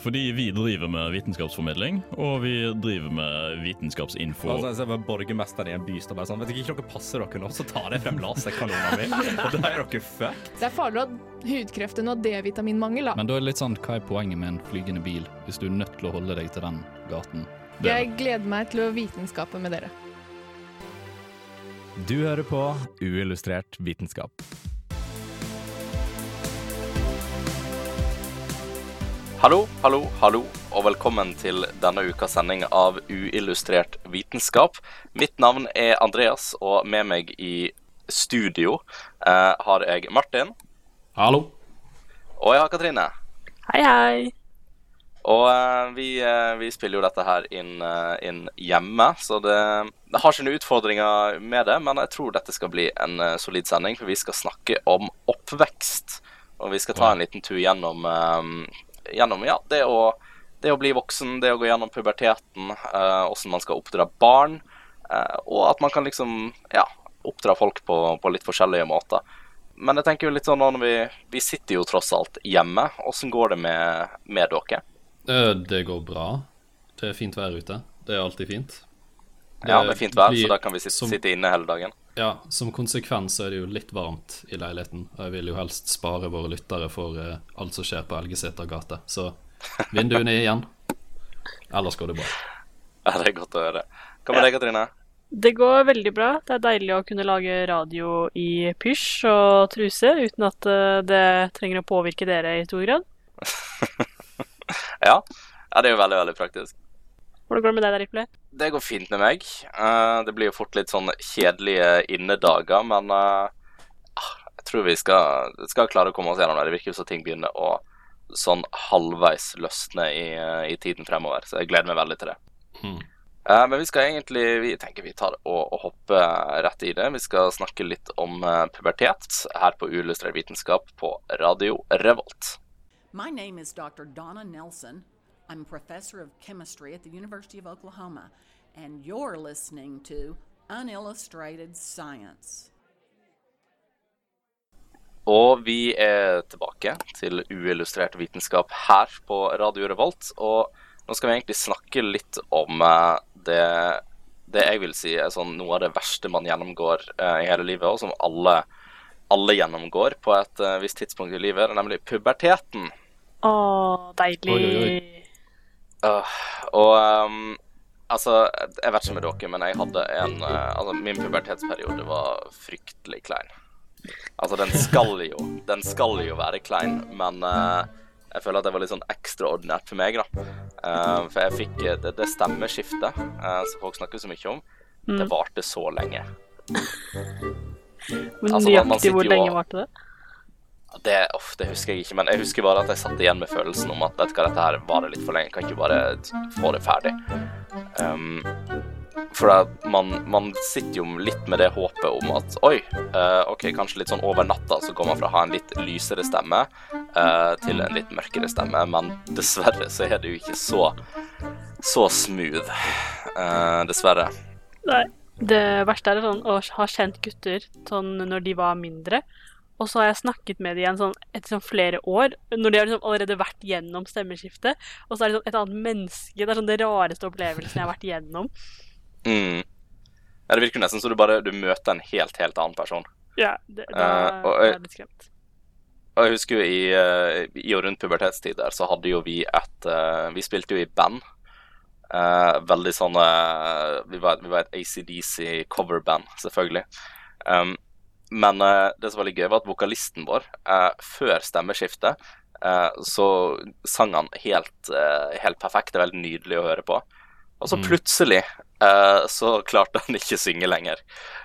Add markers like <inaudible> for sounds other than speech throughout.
Fordi vi driver med vitenskapsformidling, og vi driver med vitenskapsinfo. Altså, jeg ser bare borgermesteren i en by står bare sånn Vet du ikke dere passer dere nå, så tar jeg frem laserkanonene mine. <laughs> og da er dere fucked. Det er farlig å ha hudkreft og D-vitaminmangel, da. Men da er det litt sånn, hva er poenget med en flygende bil, hvis du er nødt til å holde deg til den gaten? Det- Jeg gleder meg til å vitenskape med dere. Du hører på Uillustrert vitenskap. Hallo, hallo, hallo, og velkommen til denne ukas sending av Uillustrert vitenskap. Mitt navn er Andreas, og med meg i studio eh, har jeg Martin. Hallo? Og jeg har Katrine. Hei, hei. Og eh, vi, eh, vi spiller jo dette her inn, eh, inn hjemme, så det, det har sine utfordringer med det, men jeg tror dette skal bli en uh, solid sending, for vi skal snakke om oppvekst. Og vi skal ta en liten tur gjennom, eh, gjennom ja, det å, det å bli voksen, det å gå gjennom puberteten, åssen hvordan man skal oppdra barn, eh, og at man kan liksom ja, oppdra folk på, på litt forskjellige måter. Men jeg tenker jo litt sånn vi, vi sitter jo tross alt hjemme, hvordan går det med, med dere? Eh, Det går bra. Det er fint vær ute. Det er alltid fint. Ja, det er fint vær, blir så da kan vi sitte, som- sitte inne hele dagen. Ja, som konsekvens er det jo litt varmt i leiligheten. Og jeg vil jo helst spare våre lyttere for uh, alt som skjer på Elgeseter gate. Så vinduene er igjen. Ellers går det bra. Ja, det er godt å høre. Hva med deg, Katrine? Det går veldig bra. Det er deilig å kunne lage radio i pysj og truse uten at eh, det trenger å påvirke dere i stor grad. <laughs> Ja. ja, det er jo veldig, veldig praktisk. Hvordan går det med deg der, Riple? Det går fint med meg. Uh, det blir jo fort litt sånn kjedelige innedager, men ah, jeg tror vi skal, skal klare å komme oss gjennom det. Det virker jo som ting begynner å sånn halvveis løsne i, i tiden fremover, så jeg gleder meg veldig til det. Mhm. Uh, men vi skal egentlig Vi tenker vi tar og, og hopper rett i det. Vi skal snakke litt om pubertet her på Uillustrert vitenskap på Radio Revolt. My name is Dr. Donna Nelson. I'm a professor of chemistry at the University of Oklahoma, and you're listening to Unillustrated Science. Og vi er tilbake til uillustrert vitenskap her på Radio Revolt. Og nå skal vi egentlig snakke litt om eh, det, det jeg vil si er sånn noe av det verste man gjennomgår eh, i hele livet, og som alle, alle gjennomgår på et eh, visst tidspunkt i livet, nemlig puberteten. Å, deilig. Oi, oi, oi. Øh, og um, altså, jeg vet ikke med dere, men jeg hadde en uh, Altså, min pubertetsperiode var fryktelig klein. Altså, den skal jo Den skal jo være klein, men uh, jeg føler at det var litt sånn ekstraordinært for meg, da. Eh, for jeg fikk eh, det, det stemmeskiftet uh, som folk snakker så mye om, det varte så lenge. Men altså, nøyaktig hvor lenge varte det? Det, uff, det husker jeg ikke, men jeg husker bare at jeg satt igjen med følelsen om at vet du hva, dette her varer litt for lenge, kan ikke bare få det ferdig. Um, for at man, man sitter jo litt med det håpet om at oi, uh, OK, kanskje litt sånn over natta så går man fra å ha en litt lysere stemme uh, til en litt mørkere stemme, men dessverre så er det jo ikke så, så smooth. Uh, dessverre. Nei. Det verste er sånn å ha kjent gutter sånn når de var mindre, og så har jeg snakket med dem igjen sånn etter sånn flere år, når de har liksom allerede vært gjennom stemmeskiftet, og så er det sånn et annet menneske. Det er sånn det rareste opplevelsen jeg har vært gjennom. <laughs> Mm. Ja, det virker nesten som du bare du møter en helt, helt annen person. Ja, det, da uh, og er jeg- jeg litt skremt. Og jeg husker jo i, eh, i og rundt pubertetstid der, så hadde jo vi et uh, Vi spilte jo i band. Uh, veldig sånn vi, var, vi var et ACDC coverband, selvfølgelig. Um, men uh, det som var litt gøy, var at vokalisten vår, uh, før stemmeskiftet, uh, så sang han helt, helt perfekt. Det er veldig nydelig å høre på. Og så plutselig eh, så klarte han ikke å synge lenger.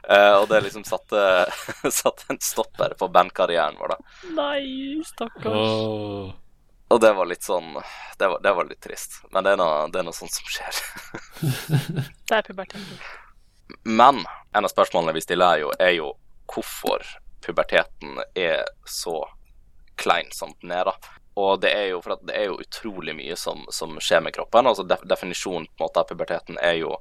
Eh, og det liksom satte, <laughs> satte en stopper på bandkarrieren vår, da. Nei, stakkars. Oh. Og det var litt sånn Det var, det var litt trist. Men det er noe, det er noe sånt som skjer. <laughs> Det er puberteten. Men en av spørsmålene vi stiller, er jo, er jo hvorfor puberteten er så klein som den er. da. Og det er jo for det er jo utrolig mye som, som skjer med kroppen. altså def, Definisjonen på en måte av puberteten er jo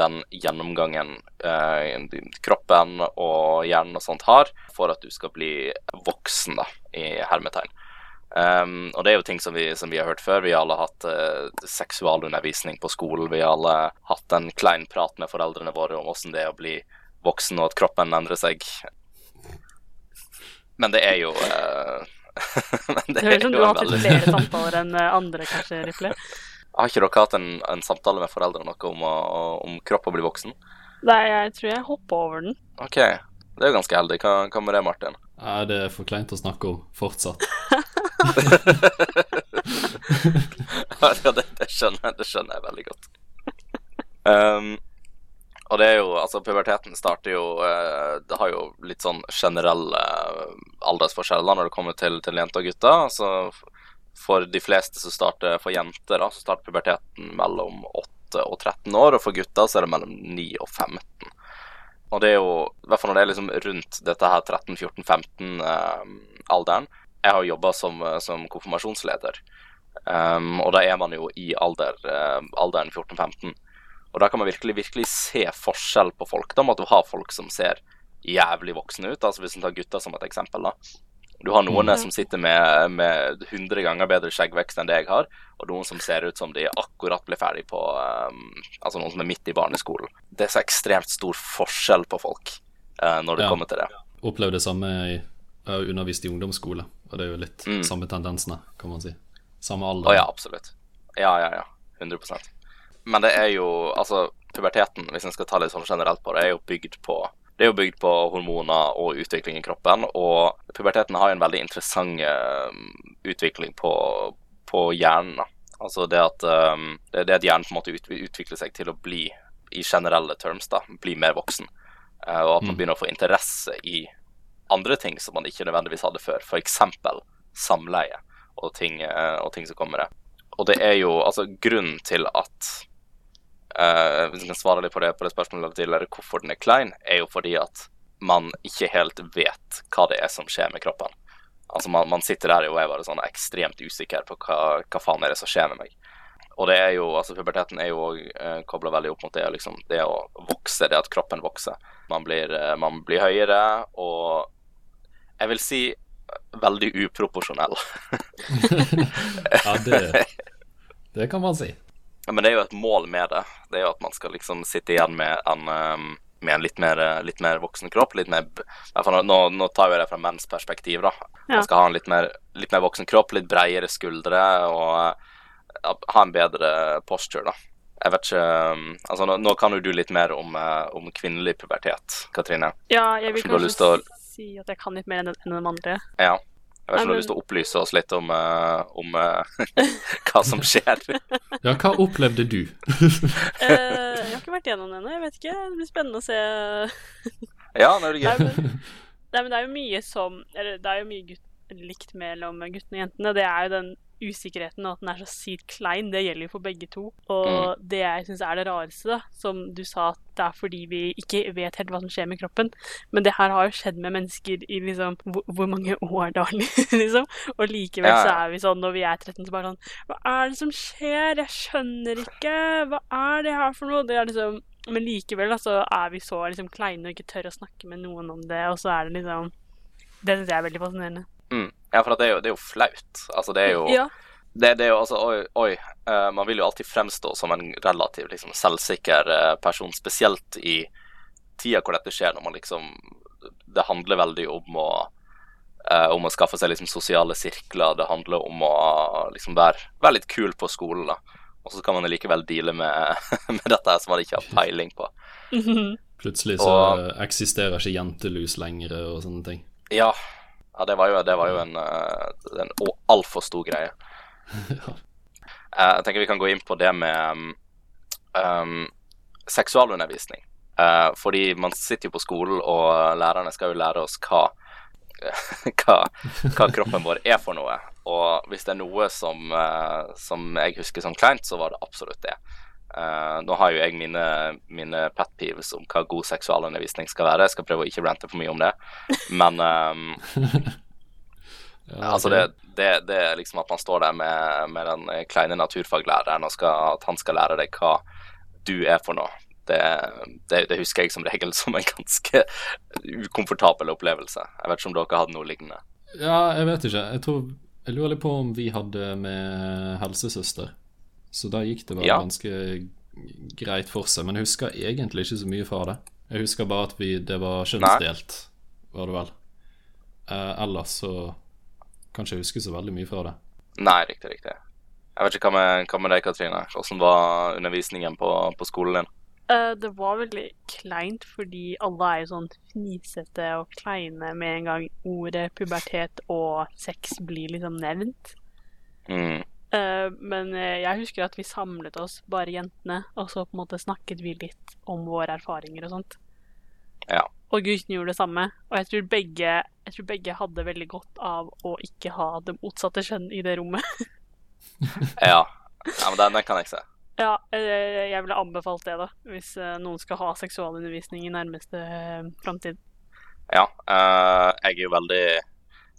den gjennomgangen eh, kroppen og hjernen og sånt har for at du skal bli voksen, da, i hermetegn. Um, og det er jo ting som vi, som vi har hørt før. Vi har alle hatt eh, seksualundervisning på skolen. Vi har alle hatt en klein prat med foreldrene våre om hvordan det er å bli voksen, og at kroppen endrer seg. Men det er jo uh, <laughs> men Det høres ut som du har hatt litt veldig- flere <laughs> samtaler enn eh, andre, kanskje, Riple. <laughs> Har ikke dere hatt en, en samtale med foreldrene noe om, å- om kropp og bli voksen? Nei, jeg tror jeg hoppa over den. OK, det er jo ganske heldig. Hva, hva med det, Martin? Nei, det er for kleint å snakke om fortsatt. ja, det, det, skjønner jeg, det skjønner jeg veldig godt. Um, og det er jo, altså Puberteten starter jo eh, Det har jo litt sånn generelle eh, aldersforskjeller når det kommer til, til jenter og gutter. Altså, for de fleste så starter For jenter da, så starter puberteten mellom 8 og 13 år, og for gutter så er det mellom 9 og 15. Og det er jo, i hvert fall når det er liksom rundt dette her 13-14-15-alderen Jeg har jobba som, eh, som konfirmasjonsleder. Um, og da er man jo i alder, eh, alderen 14-15. Og da kan man virkelig, virkelig se forskjell på folk. Da må du ha folk som ser jævlig voksne ut. Altså Hvis du tar gutter som et eksempel. da. Du har noen som sitter med, med 100 ganger bedre skjeggvekst enn det jeg har, og noen som ser ut som de akkurat ble ferdig på um, Altså noen som er midt i barneskolen. Det er så ekstremt stor forskjell på folk uh, når det Ja. kommer til det. Opplevde det samme i Jeg har undervist i ungdomsskole, og det er jo litt Mm. samme tendensene, kan man si. Samme Å alder. ja, absolutt. Ja, ja, ja. 100 Men det er jo Altså, puberteten, hvis en skal ta litt sånn generelt på det, er jo bygd på det er jo bygd på hormoner og utvikling i kroppen, og puberteten har jo en veldig interessant eh, utvikling på, på hjernen. da. Altså det at, um, det, det at hjernen på en måte ut, utvikler seg til å bli, i generelle terms, da, bli mer voksen. Uh, og at man begynner å få interesse i andre ting som man ikke nødvendigvis hadde før. F.eks. samleie og ting, uh, og ting som kommer det. Og det er jo altså grunnen til at eh, Hvis jeg kan svare litt på det, på det spørsmålet tidligere, hvorfor den er klein, er jo fordi at man ikke helt vet hva det er som skjer med kroppen. Altså Man, man sitter der og er bare sånn ekstremt usikker på hva, hva faen er det som skjer med meg. Og det er jo, altså puberteten er jo uh, kobla veldig opp mot det, liksom, det å vokse, det at kroppen vokser. Man blir, uh, man blir høyere og jeg vil si veldig uproporsjonell. <laughs> Ja, det, det kan man si. Ja, Men det er jo et mål med det. Det er jo at man skal liksom sitte igjen med en, um, med en litt, mer, litt mer voksen kropp. Litt mer, nå, nå tar jeg det fra menns perspektiv, da. Ja. Man skal ha en litt mer, litt mer voksen kropp, litt bredere skuldre og uh, ha en bedre posture, da. Jeg vet ikke um, Altså, nå, nå kan jo du litt mer om, uh, om kvinnelig pubertet, Katrine. Ja, jeg vil Kanskje til si at jeg kan litt mer enn enn de andre. Ja. Jeg vet ikke Nei, lyst til å opplyse oss litt om, uh, om uh, <laughs> hva som skjer. Ja, hva opplevde du? uh, jeg har ikke vært gjennom det ennå, jeg vet ikke. Det blir spennende å se. Ja, nå er det Nei, gøy. men, nei, men det er jo mye som Eller det er jo mye gutt, likt mellom guttene og jentene. Det er jo den usikkerheten og at den er så sykt klein. Det gjelder jo for begge to. Og det jeg syns er det rareste, da, som du sa, at det er fordi vi ikke vet helt hva som skjer med kroppen. Men det her har jo skjedd med mennesker i liksom hvor, hvor mange år da, <laughs> liksom. Og likevel Ja, så er vi sånn når vi er 13, så bare sånn Hva er det som skjer? Jeg skjønner ikke. Hva er det her for noe? Det er liksom men likevel da, så er vi så liksom kleine og ikke tør å snakke med noen om det, og så er det liksom Det syns jeg er veldig fascinerende. Mm. Ja, for det er, jo, det er jo flaut. Altså, det er jo Ja. det, det er jo altså Oi, oi. Uh, man vil jo alltid fremstå som en relativt liksom, selvsikker uh, person, spesielt i tida hvor dette skjer, når man liksom Det handler veldig om å uh, om å skaffe seg liksom sosiale sirkler. Det handler om å liksom være, være litt kul på skolen. da. Og så kan man likevel deale med, <laughs> med dette som man ikke har peiling på. <laughs> Plutselig så Og- eksisterer ikke jentelus lenger og sånne ting. Ja, ja det var jo, det var jo en, eh, en altfor stor greie. <laughs> Eh, Jeg tenker vi kan gå inn på det med um, um, seksualundervisning. Uh, fordi man sitter jo på skolen, og lærerne skal jo lære oss hva, <laughs> hva, hva kroppen vår er for noe. Og hvis det er noe som, uh, som jeg husker som kleint, så var det absolutt det. Eh, nå har jo jeg mine, mine pet peeves om hva god seksualundervisning skal være. Jeg skal prøve å ikke rante for mye om det. Men um, <laughs> Ja, Altså det, det, det er liksom at man står der med, med den kleine naturfaglæreren og skal, at han skal lære deg hva du er for noe. Det, det, det husker jeg som regel som en ganske ukomfortabel opplevelse. Jeg vet ikke om dere hadde noe lignende. Ja, jeg vet ikke. Jeg tror Jeg lurer litt på om vi hadde med helsesøster. Så da gikk det bare Ja. ganske greit for seg. Men jeg husker egentlig ikke så mye fra det. Jeg husker bare at vi, det var kjønnsdelt, var det vel. Eh, ellers så kan ikke jeg huske så veldig mye fra det. Nei, riktig, riktig. Jeg vet ikke hva med, hva med deg, Katrine. Hvordan var undervisningen på, på skolen din? Eh, det var veldig kleint, fordi alle er jo sånn fnisete og kleine med en gang ordet pubertet og sex blir liksom nevnt. Mm. Eh, men eh, jeg husker at vi samlet oss, bare jentene, og så på en måte snakket vi litt om våre erfaringer og sånt. Ja. Og guttene gjorde det samme. Og jeg tror, begge, jeg tror begge hadde veldig godt av å ikke ha det motsatte kjønn i det rommet. <laughs> Ja. ja men den, kan jeg se. Ja, eh, jeg ville anbefalt det, da, hvis noen skal ha seksualundervisning i nærmeste framtid. Ja. jeg er jo veldig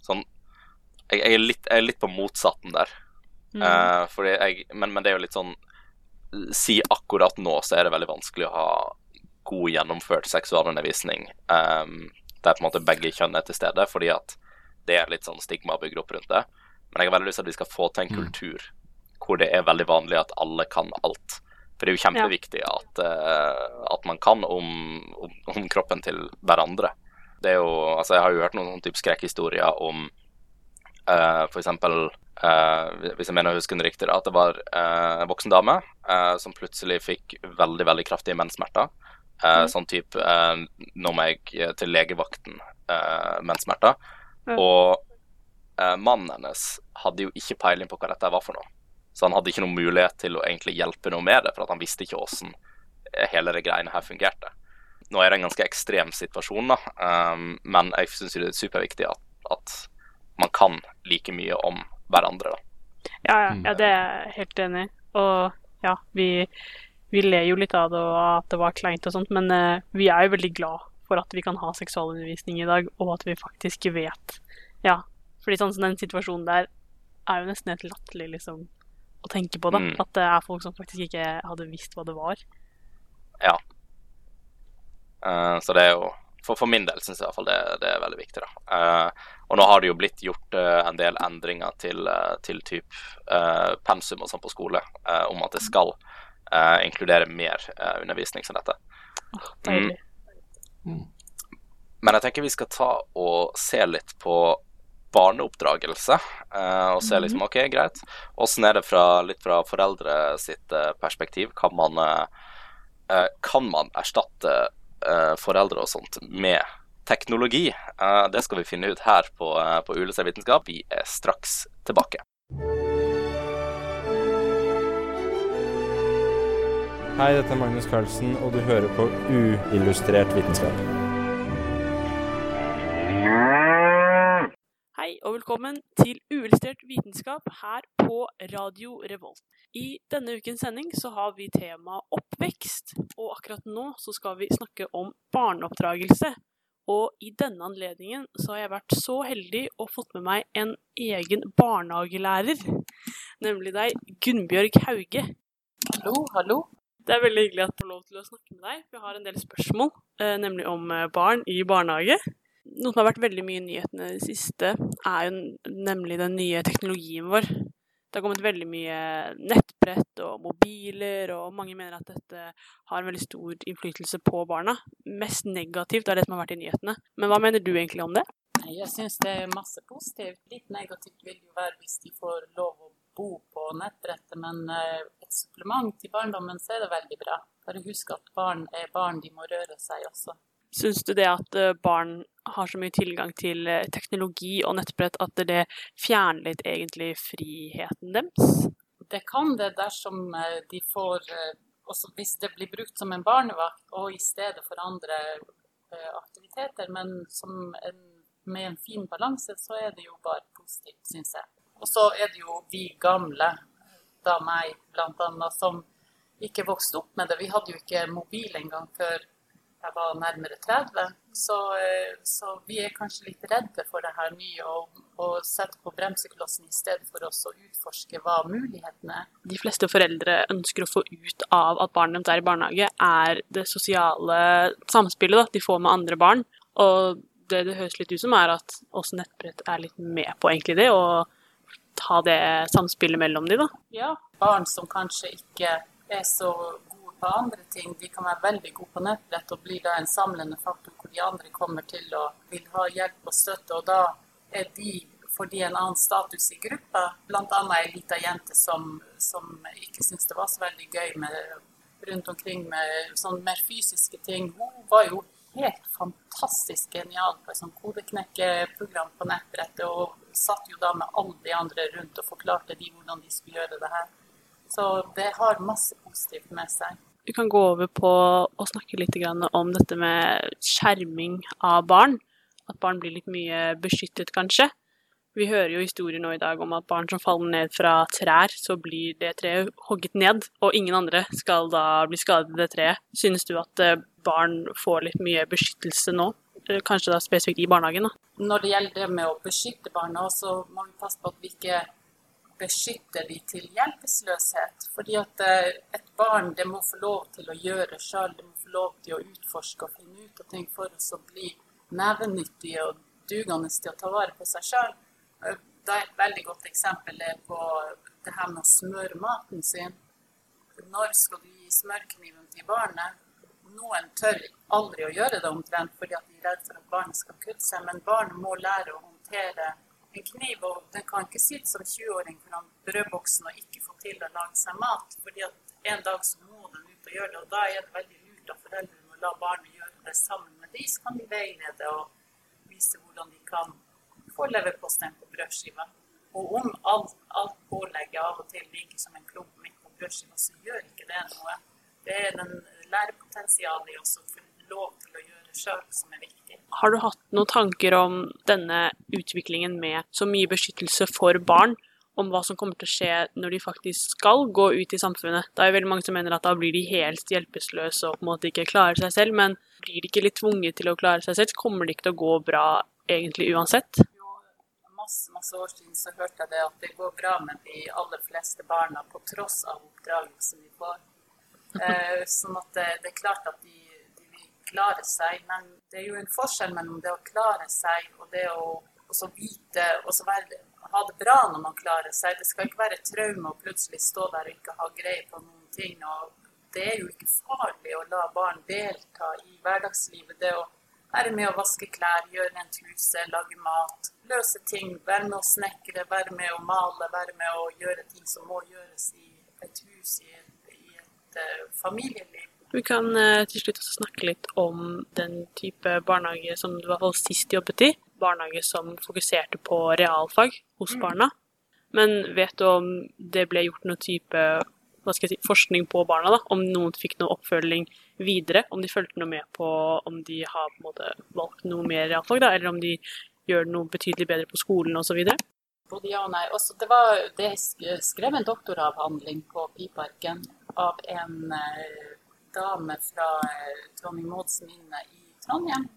sånn jeg, er, litt, jeg er litt på motsatten der. Mm. Eh, fordi jeg, men, men det er jo litt sånn Si akkurat nå så er det veldig vanskelig å ha god gjennomført seksualundervisning um, der på en måte begge kjønn er til stede, fordi at det er litt sånn stigma bygd opp rundt det. Men jeg har veldig lyst til at vi skal få til en kultur hvor det er veldig vanlig at alle kan alt. For det er jo kjempeviktig at, uh, at man kan om, om, om kroppen til hverandre. Det er jo, altså Jeg har jo hørt noen sånn type skrekkhistorier om uh, f.eks. Uh, hvis jeg mener å huske det riktig, at det var uh, en voksen dame uh, som plutselig fikk veldig veldig kraftige menssmerter. Mm. Sånn type Nå må jeg til legevakten menssmerter. Ja. Og mannen hennes hadde jo ikke peiling på hva dette var for noe. Så han hadde ikke noen mulighet til å egentlig hjelpe noe med det, for at han visste ikke eh, hele det greiene her fungerte. Nå er det en ganske ekstrem situasjon, da, men jeg syns det er superviktig at, at man kan like mye om hverandre. da. Ja, ja, ja, det er jeg helt enig i. Og ja, vi, vi ler jo litt av det og at det var kleint og sånt, men uh, vi er jo veldig glad for at vi kan ha seksualundervisning i dag, og at vi faktisk vet Ja, fordi sånn som den situasjonen der er jo nesten helt latterlig, liksom, å tenke på, da. Mm. At det er folk som faktisk ikke hadde visst hva det var. Ja. Uh, så det er jo For, for min del syns jeg i hvert fall det, det er veldig viktig. da. Uh, og nå har det jo blitt gjort uh, en del endringer til, uh, til typ pensum og sånn på skole, om at det skal inkludere mer undervisning som dette. Deilig. Men jeg tenker vi skal ta og se litt på barneoppdragelse. og se liksom, ok, greit. Åssen er det fra, litt fra foreldre sitt perspektiv? Kan man, kan man erstatte foreldre og sånt med teknologi? Eh, det skal vi finne ut her på, uh, på ULC Vitenskap. Vi er straks tilbake. Hei, dette er Magnus Carlsen, og du hører på Uillustrert vitenskap. Hei og velkommen til Uillustrert vitenskap her på Radio Revolt. I denne ukens sending så har vi tema oppvekst, og akkurat nå så skal vi snakke om barneoppdragelse. Og i denne anledningen så har jeg vært så heldig og fått med meg en egen barnehagelærer, nemlig deg, Gunnbjørg Hauge. Hallo, hallo. Det er veldig hyggelig at jeg får lov til å snakke med deg. Jeg har en del spørsmål, eh, nemlig om eh, barn i barnehage. Noe som har vært veldig mye i nyhetene i det siste, er jo nemlig den nye teknologien vår. Det har kommet veldig mye nettbrett og mobiler, og mange mener at dette har en veldig stor innflytelse på barna. Mest negativt er det som har vært i nyhetene. Men hva mener du egentlig om det? Jeg syns det er masse positivt. Litt negativt vil jo være hvis de får lov å bo på nettbrettet, men eh, et supplement til barndommen så er det veldig bra. Bare husk at barn er barn, de må røre seg også. Syns du det at eh, barn har så mye tilgang til eh, teknologi og nettbrett at det fjerner litt egentlig friheten deres? Det kan det dersom eh, de får Også hvis det blir brukt som en barnevakt og i stedet for andre aktiviteter, men en, med en fin balanse, så er det jo bare positivt, syns jeg. Og så er det jo vi gamle, da meg annet, som ikke vokste opp med det. Vi hadde jo ikke mobil engang før jeg var nærmere 30. Så, eh, så vi er kanskje litt redde for det her nye og, og setter på bremseklossen i stedet for oss å utforske hva mulighetene er. de fleste foreldre ønsker å få ut av at barnet deres er i barnehage, er det sosiale samspillet da, de får med andre barn. Og det det høres litt ut som, er at også nettbrett er litt med på egentlig det, og ta det samspillet mellom de, da. Ja, barn som kanskje ikke er så på andre ting, de kan være veldig gode på nettbrett og blir da en samlende faktor hvor de andre kommer til å vil ha hjelp og støtte. Og da er de, får de en annen status i gruppa. Annet ei lita jente som, som ikke syntes det var så veldig gøy med rundt omkring med sånn mer fysiske ting. Hun var jo helt fantastisk genial på et sånt kodeknekkeprogram på nettbrettet, og satt jo da med alle de andre rundt og forklarte de hvordan de skulle gjøre det her. Så det har masse positivt med seg. Vi kan gå over på å snakke litt om dette med skjerming av barn. At barn blir litt mye beskyttet, kanskje. Vi hører jo historier nå i dag om at barn som faller ned fra trær, så blir det treet hogget ned, og ingen andre skal da bli skadet i det treet. Synes du at eh, barn får litt mye beskyttelse nå? Eh, Kanskje da spesifikt i barnehagen? da? Når det gjelder det med å beskytte barna, så må vi passe på at vi ikke beskytter de til hjelpeløshet. Fordi at eh, et barn det må få lov til å gjøre sjøl, det må få lov til å utforske og finne ut av ting for å bli nevenyttige og dugende til å ta vare på seg sjøl. Er et veldig godt eksempel er på det her med å smøre maten sin. Når skal du gi smørkniven til barnet? Noen tør aldri å gjøre det omtrent fordi de er redd for at barnet skal kutte seg, men barnet må lære å håndtere en kniv, og den kan ikke sitte som 20-åring foran brødboksen og ikke få til å lage seg mat, fordi at en dag så må den ut og gjøre det, og da er det veldig lurt av foreldrene å la barnet gjøre det sammen med de, så kan de veilede og vise hvordan de kan få leverposteien på brødskiva. Og om alt, alt pålegget av og til ligger som en klump midt på brødskiva, så gjør ikke det noe. Det er den lærepotensialet i oss å få lov til å gjøre sjøl som er viktig. Har du hatt noen tanker om denne utviklingen med så mye beskyttelse for barn? Om hva som kommer til å skje når de faktisk skal gå ut i samfunnet. Det er jo veldig mange som mener at da blir de helt hjelpeløse og på en måte ikke klarer seg selv. Men blir de ikke litt tvunget til å klare seg selv, så kommer det ikke til å gå bra egentlig uansett. Jo, masse, masse år siden så hørte jeg det at det går bra med de aller fleste barna på tross av oppdragelsen de får. <laughs> Eh, sånn at det, det er klart at de, klare seg, men det er jo en forskjell mellom det å klare seg og det å også vite og ha det bra når man klarer seg. Det skal ikke være traume å plutselig stå der og ikke ha greie på noen ting. og Det er jo ikke farlig å la barn delta i hverdagslivet. det å være med å vaske klær, gjøre rent huset, lage mat, løse ting. Være med å snekre, være med å male, være med å gjøre ting som må gjøres i et hus, i et, i et eh, familieliv. Vi kan eh, til slutt også snakke litt om den type barnehage som du i hvert fall sist jobbet i. Barnehage som fokuserte på realfag hos barna. Men vet du om det ble gjort noe type si, forskning på barna? da, Om noen fikk noe oppfølging videre? Om de fulgte noe med på om de har på måte valgt noe mer realfag, da, eller om de gjør noe betydelig bedre på skolen osv.? Både ja og nei. Også det, var, det skrev en doktoravhandling på Piparken av en eh, dame fra eh, Trondheim Mauds minne i Trondheim,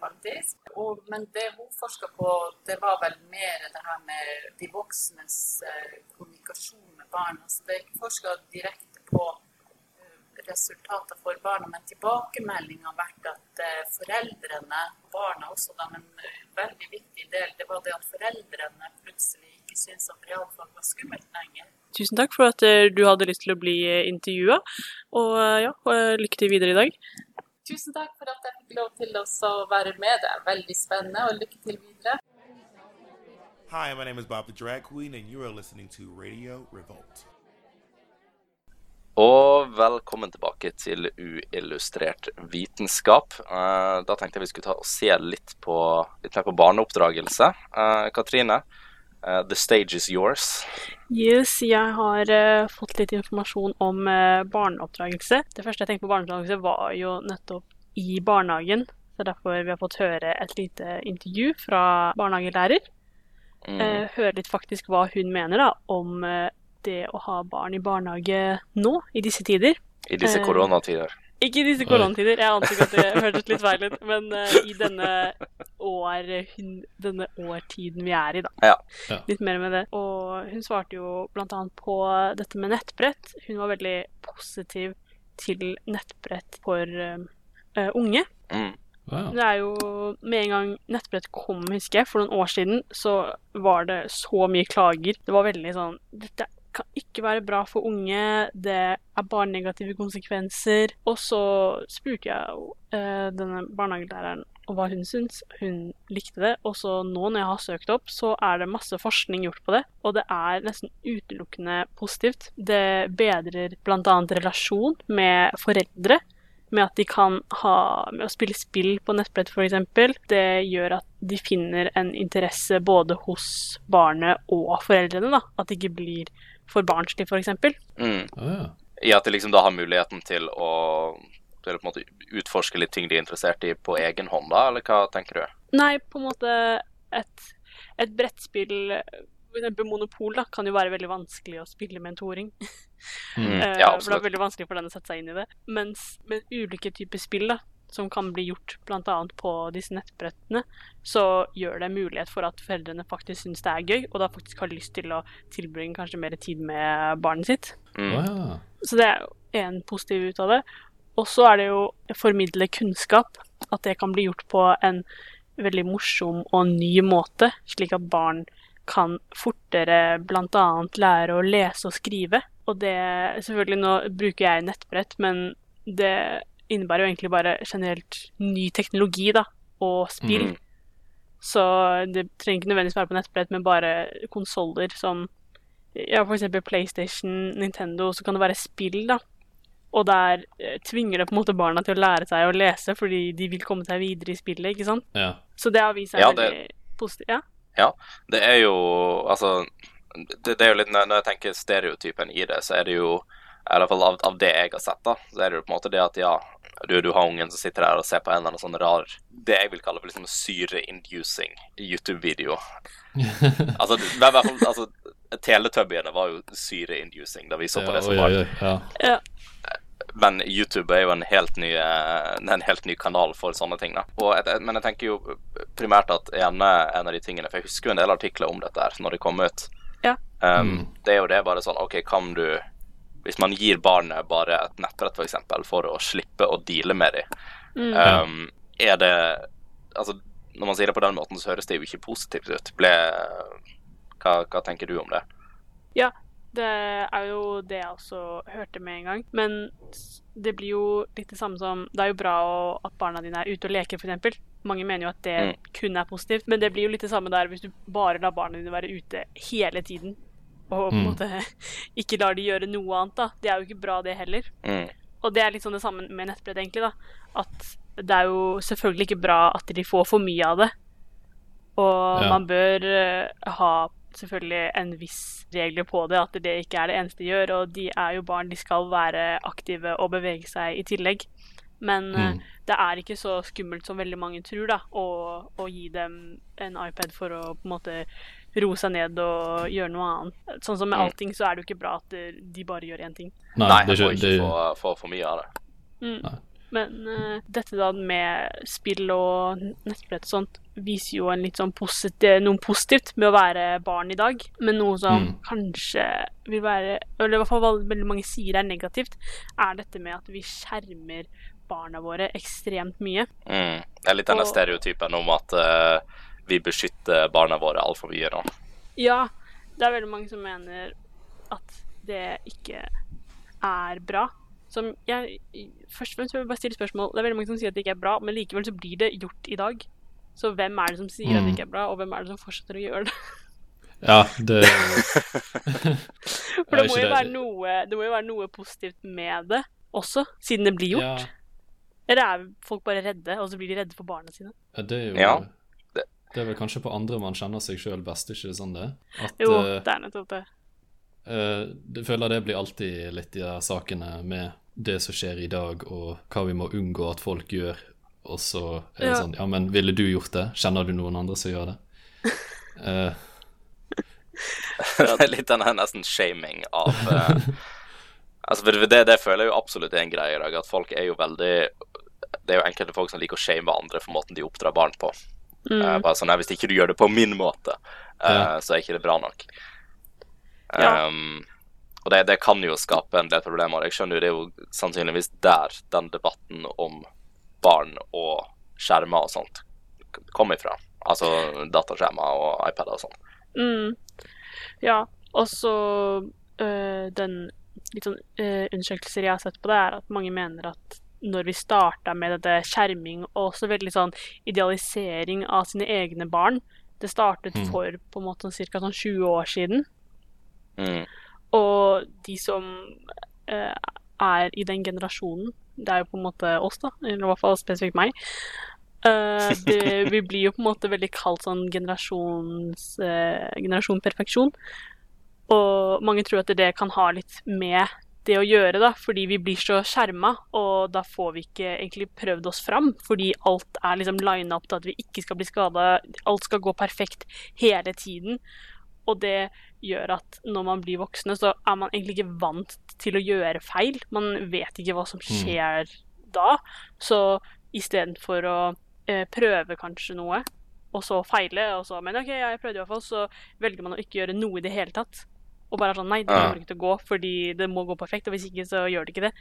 faktisk. Og, men det hun forska på, det var vel mer det her med de voksnes eh, kommunikasjon med barna. Så det er ikke forska direkte på eh, resultater for barna, men tilbakemeldinga har vært at foreldrene foreldrene, barna også, da, men en veldig viktig del, det var det at foreldrene plutselig ikke syntes at realfag var skummelt lenger. Tusen takk for at eh, du hadde lyst til å bli intervjua, og eh, ja, eh, lykke til videre i dag. Tusen takk for at jeg fikk lov til å være med. Det er veldig spennende, og lykke til videre. Hi, my name is Bob the Drag Queen, and you are listening to Radio Revolt. Og velkommen tilbake til uillustrert vitenskap. Eh, da tenkte jeg vi skulle ta og se litt, på, litt mer på barneoppdragelse. Eh, Katrine, eh, the stage is yours. Yes, jeg har uh, fått litt informasjon om uh, barneoppdragelse. Det første jeg tenkte på barneoppdragelse var jo nettopp i barnehagen. Så derfor vi har fått høre et lite intervju fra barnehagelærer. Mm. Uh, høre litt faktisk hva hun mener da om det å ha barn i barnehage nå, i disse tider. I disse koronatider. Ikke i disse koronatider, jeg antok at det <laughs> hørtes litt feil ut, men uh, i denne, år, hun, denne årtiden vi er i, da. Ja. Ja. Litt mer med det. Og hun svarte jo annet på dette med nettbrett. Hun var veldig positiv til nettbrett for eh, unge. Mm. Det er jo Med en gang nettbrett kom, husker jeg, for noen år siden, så var det så mye klager. Det var veldig sånn Dette kan ikke være bra for unge, det er bare negative konsekvenser. Og så spurte jeg eh, denne barnehagelæreren om hva hun syns. Hun likte det. Og så nå når jeg har søkt opp, så er det masse forskning gjort på det, og det er nesten utelukkende positivt. Det bedrer bl.a. relasjon med foreldre med at de kan ha med å spille spill på nettbrett f.eks. Det gjør at de finner en interesse både hos barnet og foreldrene. da, At det ikke blir for barnslig, f.eks. Mm. Ah, I at de liksom da har muligheten til å, til å på en måte utforske litt ting de er interessert i på egen hånd, da, eller hva tenker du? Nei, på en måte et, et brettspill F.eks. Monopol da, kan jo være veldig vanskelig å spille med en toåring. Mm, <laughs> Eh, ja, for det er veldig vanskelig for den å sette seg inn i det. Mens med ulike typer spill da, som kan bli gjort bl.a. på disse nettbrettene, så gjør det mulighet for at foreldrene faktisk syns det er gøy, og da faktisk har lyst til å tilbringe kanskje mer tid med barnet sitt. Mm. Så det er én en positiv ut av det. Og så er det jo å formidle kunnskap. At det kan bli gjort på en veldig morsom og ny måte, slik at barn kan fortere bl.a. lære å lese og skrive. Og det Selvfølgelig, nå bruker jeg nettbrett, men det innebærer jo egentlig bare generelt ny teknologi, da, og spill. Mm. Så det trenger ikke nødvendigvis være på nettbrett, men bare konsoller som ja, eksempel PlayStation, Nintendo, så kan det være spill, da. Og der eh, tvinger det på en måte barna til å lære seg å lese fordi de vil komme seg videre i spillet, ikke sant. ja. Så det har vist seg Ja, det- veldig positivt. Ja. Ja, det er jo Altså, det, det er jo litt når jeg tenker stereotypen i det, så er det jo i hvert fall av, av det jeg har sett, da, så er det jo på en måte det at ja, du, du har ungen som sitter der og ser på en eller annen sånn rar Det jeg vil kalle for liksom syre-inducing YouTube-video. <laughs> altså, i hvert fall altså, Teletubbyene var jo syre-inducing da vi så på Ja, det som oi, barn. oi, oi, ja. ja. Men YouTube er jo en helt ny, eh, en helt ny kanal for sånne ting. Da. Og et, men jeg tenker jo primært at en, en av de tingene For jeg husker jo en del artikler om dette her når det kom ut. Ja. Um, Mm. Det er jo det bare sånn OK, kan du Hvis man gir barnet bare et nettbrett, f.eks., for, eksempel, for å slippe å deale med dem, Mm. um, er det Altså, når man sier det på den måten, så høres det jo ikke positivt ut. Ble hva, hva tenker du om det? ja. Det er jo det jeg også hørte med en gang. Men det blir jo litt det samme som Det er jo bra at barna dine er ute og leker, f.eks. Mange mener jo at det Mm. kun er positivt. Men det blir jo litt det samme der hvis du bare lar barna dine være ute hele tiden. Og på en Mm. måte <laughs> ikke lar de gjøre noe annet, da. Det er jo ikke bra, det heller. Mm. Og det er litt sånn det samme med nettbrett, egentlig. da. At det er jo selvfølgelig ikke bra at de får for mye av det. Og Ja. man bør uh, ha selvfølgelig en viss regler på det, at det ikke er det eneste de gjør. Og de er jo barn, de skal være aktive og bevege seg i tillegg. Men eh, Mm. det er ikke så skummelt som veldig mange tror, da, å, å gi dem en iPad for å på en måte roe seg ned og gjøre noe annet. Sånn som med Mm. allting, så er det jo ikke bra at de bare gjør én ting. Nei, Nei, det er må ikke, få, få for mye av det. Mm. Men uh, dette da med spill og nettbrett og sånt viser jo en litt sånn positiv, noe positivt med å være barn i dag. Men noe som Mm. kanskje vil være Eller i hvert fall veldig mange sier er negativt, er dette med at vi skjermer barna våre ekstremt mye. Mm. Det er litt denne Og- stereotypen om at eh, vi beskytter barna våre altfor mye nå. Ja, det er veldig mange som mener at det ikke er bra. Som jeg Først og fremst vil jeg bare stille spørsmål. Det er veldig mange som sier at det ikke er bra, men likevel så blir det gjort i dag. Så hvem er det som sier at det Mm. ikke er bra, og hvem er det som fortsetter å gjøre det? ja, det <laughs> For det må, jo være noe, det må jo være noe positivt med det også, siden det blir gjort. Ja, Eller er folk bare redde, og så blir de redde for barna sine? ja, det er jo Ja, det, er vel kanskje på andre man kjenner seg sjøl best, ikke det sånn det? At Jo, eh, det er nettopp det. Uh, Jeg føler det blir alltid litt i de sakene med det som skjer i dag, og hva vi må unngå at folk gjør. Og så er det Ja. sånn Ja, men ville du gjort det? Kjenner du noen andre som gjør det? Uh, <laughs> <laughs> det er litt denne nesten shaming av uh, <laughs> Altså, for det, det føler jeg jo absolutt er en greie i dag, at folk er jo veldig Det er jo enkelte folk som liker å shame andre for måten de oppdrar barn på. Eh, Uh, bare sånn, nei, Hvis ikke du gjør det på min måte, uh, Ja. så er ikke det bra nok. Ja. Um, og det, det kan jo skape en del problemer. Jeg skjønner jo det er jo sannsynligvis der den debatten om barn og skjermer og sånt kom ifra. Altså dataskjermer og iPader og sånn. Mm. Ja, og så øh, den litt sånn øh, undersøkelser jeg har sett på det, er at mange mener at når vi starta med dette skjerming og også veldig sånn idealisering av sine egne barn Det startet Mm. for på en måte ca. sånn 20 år siden. Mm. Og de som eh, er i den generasjonen, det er jo på en måte oss, da, eller i hvert fall spesifikt meg, eh, det, <laughs> vi blir jo på en måte veldig kalt sånn generasjons, eh, generasjon perfeksjon. Og mange tror at det kan ha litt med det å gjøre, da, fordi vi blir så skjerma, og da får vi ikke egentlig prøvd oss fram, fordi alt er liksom lina opp til at vi ikke skal bli skada, alt skal gå perfekt hele tiden. Og det gjør at når man blir voksne, så er man egentlig ikke vant til å gjøre feil. Man vet ikke hva som skjer da. Så istedenfor å eh, prøve kanskje noe, og så feile, og så Men OK, jeg prøvde i hvert fall, så velger man å ikke gjøre noe i det hele tatt. Og bare er sånn Nei, det kommer ikke til å gå, fordi det må gå perfekt, og hvis ikke, så gjør det ikke det.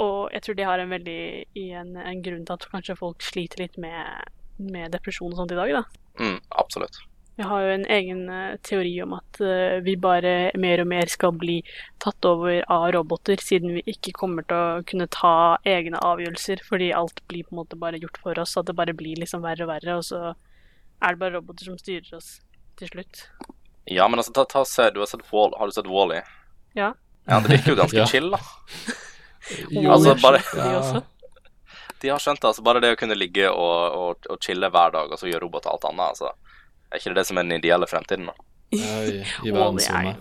Og jeg tror det har en veldig i en, en grunn til at kanskje folk sliter litt med, med depresjon og sånt i dag, da. Mm, absolutt. Jeg har jo en egen eh, teori om at eh, vi bare mer og mer skal bli tatt over av roboter, siden vi ikke kommer til å kunne ta egne avgjørelser, fordi alt blir på en måte bare gjort for oss, at det bare blir liksom verre og verre, og så er det bare roboter som styrer oss til slutt. Ja, men altså, ta, ta se, du har sett Wall, har du sett Wall-E? Ja. Ja, det virker jo <laughs> ganske Ja. chill, da. <laughs> Jo, altså, bare de også. De har skjønt det, altså bare det å kunne ligge og, og, og chille hver dag, og så gjøre robot og alt annet, altså. Er ikke det det som er den ideelle fremtiden, da? Ja, i, <laughs> i verdensrommet.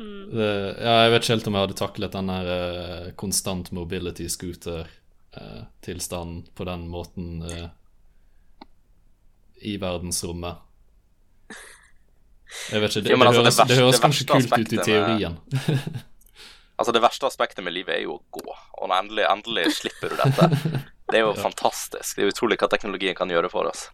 Mm. Det, ja, jeg vet ikke helt om jeg hadde taklet den der uh, konstant mobility scooter-tilstanden på den måten uh, i verdensrommet. Jeg vet ikke, det, Jo, altså, det høres, det, verste- høres kanskje kult ut i med- teorien. Altså, det verste aspektet med livet er jo å gå, og endelig, endelig slipper du dette. Det er jo <laughs> fantastisk. Det er utrolig hva teknologien kan gjøre for oss.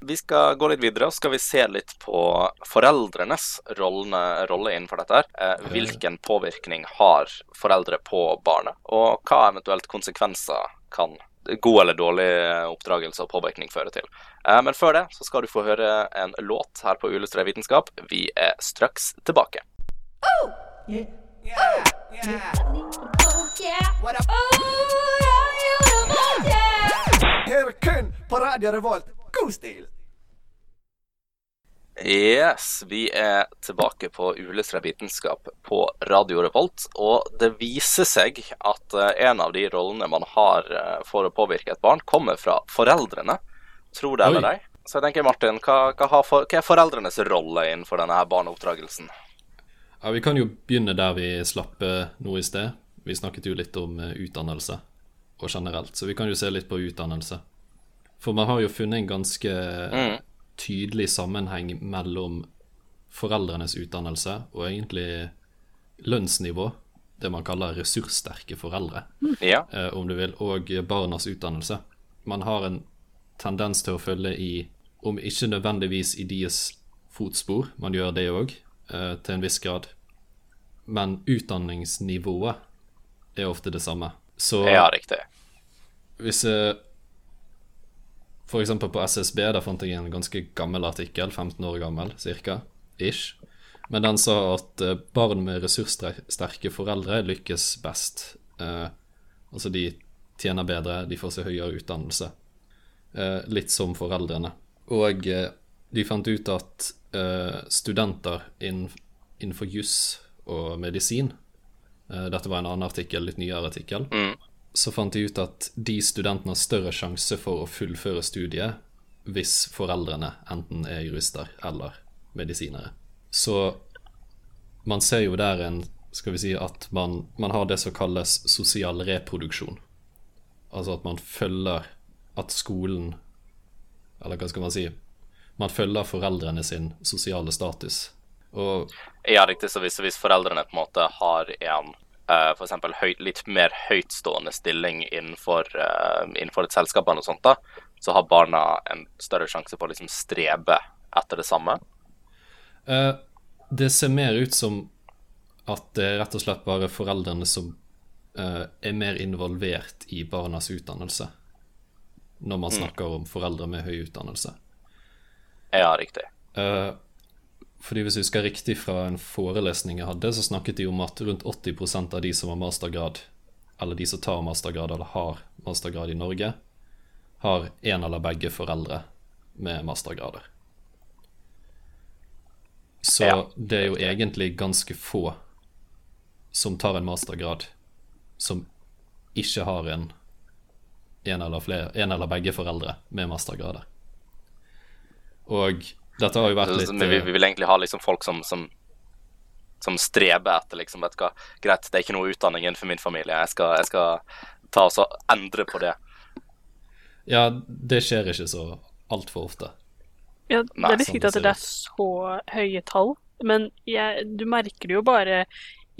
Vi skal gå litt videre, og skal vi se litt på foreldrenes rolle, rolle innenfor dette. her. Eh, hvilken påvirkning har foreldre på barnet, og hva eventuelt konsekvenser kan god eller dårlig oppdragelse og påvirkning fører til. Eh, men før det så skal du få høre en låt her på Uillustrert vitenskap. Vi er straks tilbake. Her kun på Radio Revolt. God stil! Yes, vi er tilbake på Uillustrert vitenskap på Radio Revolt. Og det viser seg at eh, en av de rollene man har eh, for å påvirke et barn, kommer fra foreldrene. Tror det eller ei. Så jeg tenker, Martin, hva, hva, for, hva er foreldrenes rolle innenfor denne her barneoppdragelsen? Ja, Vi kan jo begynne der vi slapp eh, nå i sted. Vi snakket jo litt om utdannelse og generelt, så vi kan jo se litt på utdannelse. For man har jo funnet en ganske Mm. Tydelig sammenheng mellom foreldrenes utdannelse og egentlig lønnsnivå, det man kaller ressurssterke foreldre, Ja. eh, om du vil, og barnas utdannelse. Man har en tendens til å følge i, om ikke nødvendigvis i deres fotspor, man gjør det òg, eh, til en viss grad, men utdanningsnivået er ofte det samme. Så Ja, riktig. hvis eksempel på SSB, der fant jeg en ganske gammel artikkel, 15 år gammel cirka, ish. Men den sa at eh, barn med ressurssterke foreldre lykkes best. Eh, altså de tjener bedre, de får seg høyere utdannelse. Eh, litt som foreldrene. Og eh, de fant ut at eh, studenter innen, innenfor juss og medisin eh, Dette var en annen artikkel, litt nyere artikkel Mm. Så fant de ut at de studentene har større sjanse for å fullføre studiet hvis foreldrene enten er jurister eller medisinere. Så man ser jo der en Skal vi si at man, man har det som kalles sosial reproduksjon. Altså at man følger at skolen Eller hva skal man si Man følger foreldrene sin sosiale status. Og Ja, riktig. Så hvis, hvis foreldrene på en måte har en uh, for eksempel litt mer høytstående stilling innenfor, uh, innenfor et selskap, og sånt da, så har barna en større sjanse på å liksom strebe etter det samme. Uh, det ser mer ut som at det er rett og slett bare foreldrene som uh, er mer involvert i barnas utdannelse. når man Mm. snakker om foreldre med høy utdannelse. Ja, riktig. Eh, fordi Hvis jeg husker riktig fra en forelesning jeg hadde, så snakket de om at rundt 80% av de som har mastergrad, eller de som tar mastergrad eller har mastergrad i Norge, har en eller begge foreldre med mastergrader. Så Ja, det er jo egentlig ganske få som tar en mastergrad, som ikke har en en eller, flere, en eller begge foreldre med mastergrader. Og dette har jo vært litt vi, eh, vi vil egentlig ha liksom folk som, som, som streber etter liksom, vet du hva, Greit, det er ikke noe utdanning innenfor min familie. Jeg skal, jeg skal ta og så endre på det. Ja, det skjer ikke så altfor ofte. Ja, det er litt sånn at det er så høye tall, men jeg, du merker det jo bare